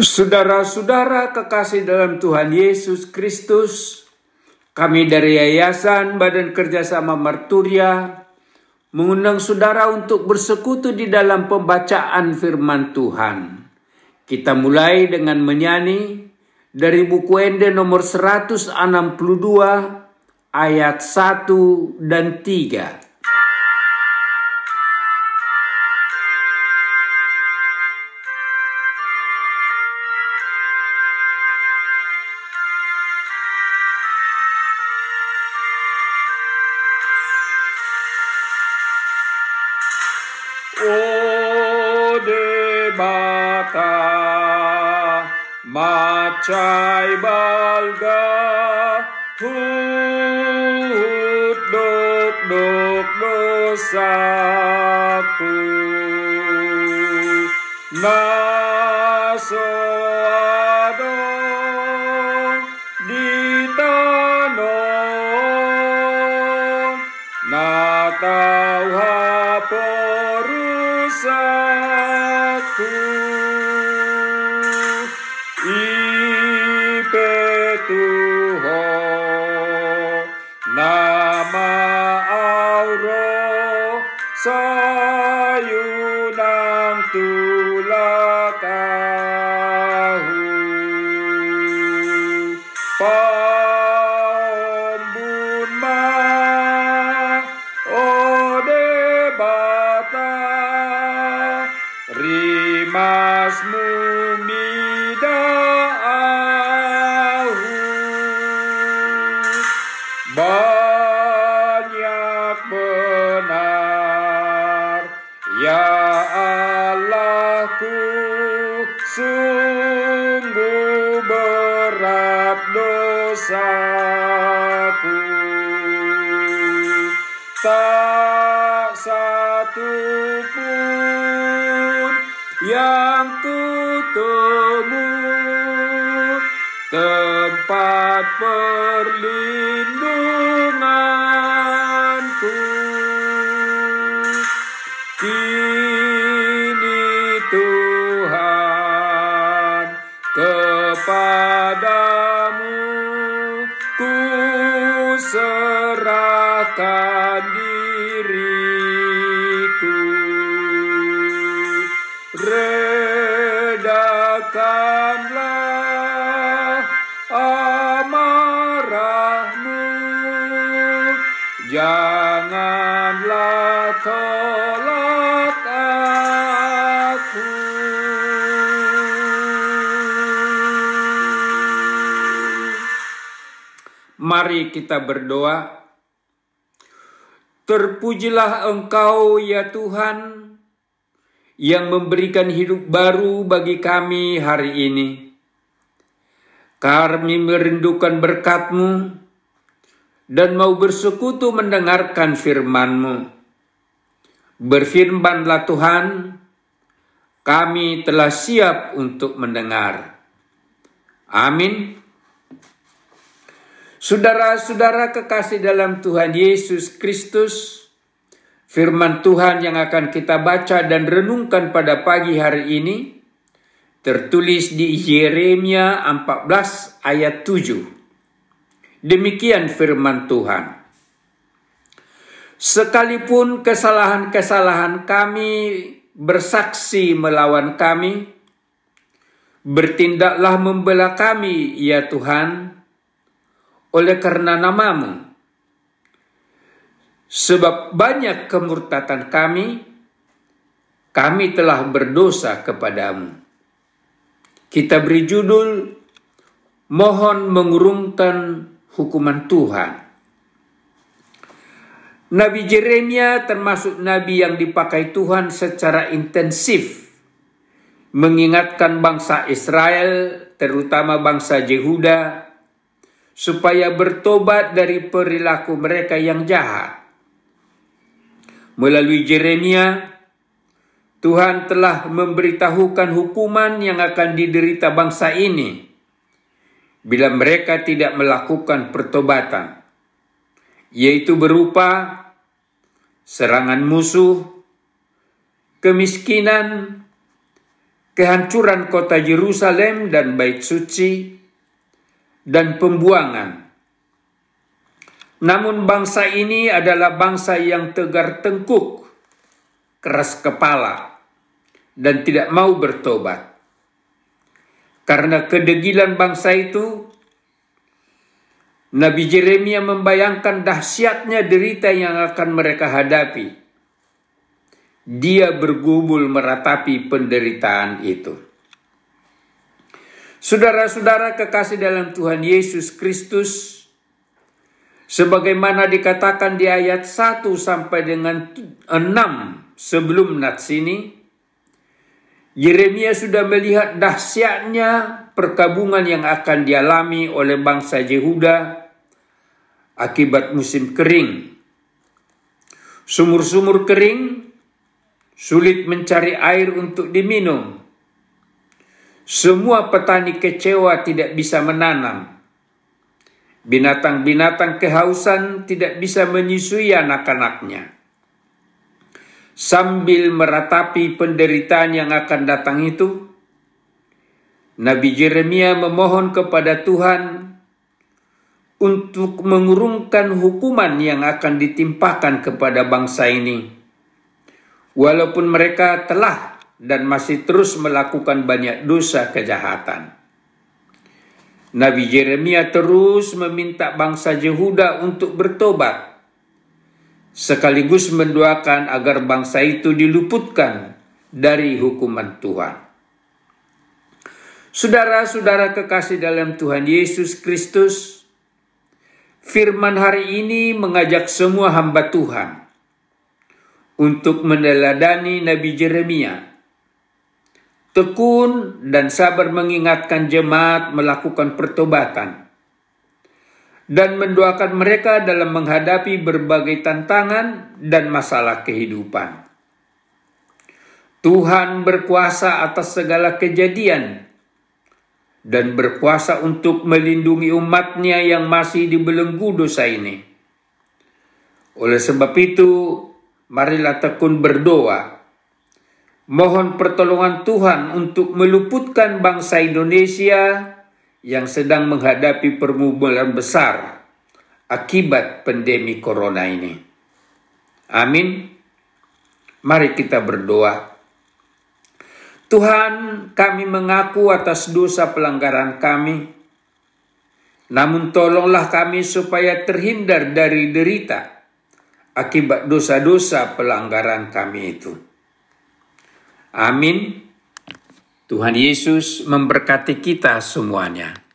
Saudara-saudara kekasih dalam Tuhan Yesus Kristus, kami dari Yayasan Badan Kerjasama Marturia mengundang saudara untuk bersekutu di dalam pembacaan firman Tuhan. Kita mulai dengan menyanyi dari buku Ende nomor 162 ayat 1 dan 3. Macai balga hut dok dok dosaku naso haporusaku Tuho. Nama auro. Sayunang tulakahu rimas mumida banyak benar ya Allahku sungguh berat dosaku. Tak satu pun yang ku temui tempat perlindunganku. Kini Tuhan kepadamu ku serahkan redakanlah amarahmu. Janganlah tolak aku. Mari kita berdoa. Terpujilah Engkau ya Tuhan yang memberikan hidup baru bagi kami hari ini. Kami merindukan berkat-Mu dan mau bersekutu mendengarkan firman-Mu. Berfirmanlah Tuhan, kami telah siap untuk mendengar. Amin. Saudara-saudara kekasih dalam Tuhan Yesus Kristus, Firman Tuhan yang akan kita baca dan renungkan pada pagi hari ini tertulis di Yeremia 14 ayat 7. Demikian firman Tuhan. Sekalipun kesalahan-kesalahan kami bersaksi melawan kami, bertindaklah membela kami, ya Tuhan, oleh karena namamu Sebab banyak kemurtatan kami, kami telah berdosa kepadamu. Kita beri judul, Mohon mengurungkan hukuman Tuhan. Nabi Jeremia termasuk nabi yang dipakai Tuhan secara intensif mengingatkan bangsa Israel, terutama bangsa Yehuda, supaya bertobat dari perilaku mereka yang jahat Melalui Jeremia, Tuhan telah memberitahukan hukuman yang akan diderita bangsa ini bila mereka tidak melakukan pertobatan, yaitu berupa serangan musuh, kemiskinan, kehancuran kota Yerusalem dan bait suci, dan pembuangan. Namun bangsa ini adalah bangsa yang tegar tengkuk, keras kepala, dan tidak mau bertobat. Karena kedegilan bangsa itu, Nabi Jeremia membayangkan dahsyatnya derita yang akan mereka hadapi. Dia bergumul meratapi penderitaan itu. Saudara-saudara kekasih dalam Tuhan Yesus Kristus, Sebagaimana dikatakan di ayat 1 sampai dengan 6 sebelum nats ini, Yeremia sudah melihat dahsyatnya perkabungan yang akan dialami oleh bangsa Yehuda akibat musim kering. Sumur-sumur kering sulit mencari air untuk diminum. Semua petani kecewa tidak bisa menanam Binatang-binatang kehausan tidak bisa menyusui anak-anaknya. Sambil meratapi penderitaan yang akan datang itu, Nabi Jeremia memohon kepada Tuhan untuk mengurungkan hukuman yang akan ditimpakan kepada bangsa ini. Walaupun mereka telah dan masih terus melakukan banyak dosa kejahatan. Nabi Yeremia terus meminta bangsa Yehuda untuk bertobat, sekaligus mendoakan agar bangsa itu diluputkan dari hukuman Tuhan. Saudara-saudara kekasih dalam Tuhan Yesus Kristus, firman hari ini mengajak semua hamba Tuhan untuk meneladani Nabi Yeremia tekun dan sabar mengingatkan jemaat melakukan pertobatan dan mendoakan mereka dalam menghadapi berbagai tantangan dan masalah kehidupan. Tuhan berkuasa atas segala kejadian dan berkuasa untuk melindungi umatnya yang masih dibelenggu dosa ini. Oleh sebab itu, marilah tekun berdoa Mohon pertolongan Tuhan untuk meluputkan bangsa Indonesia yang sedang menghadapi pergumulan besar akibat pandemi corona ini. Amin. Mari kita berdoa. Tuhan, kami mengaku atas dosa pelanggaran kami. Namun tolonglah kami supaya terhindar dari derita akibat dosa-dosa pelanggaran kami itu. Amin. Tuhan Yesus memberkati kita semuanya.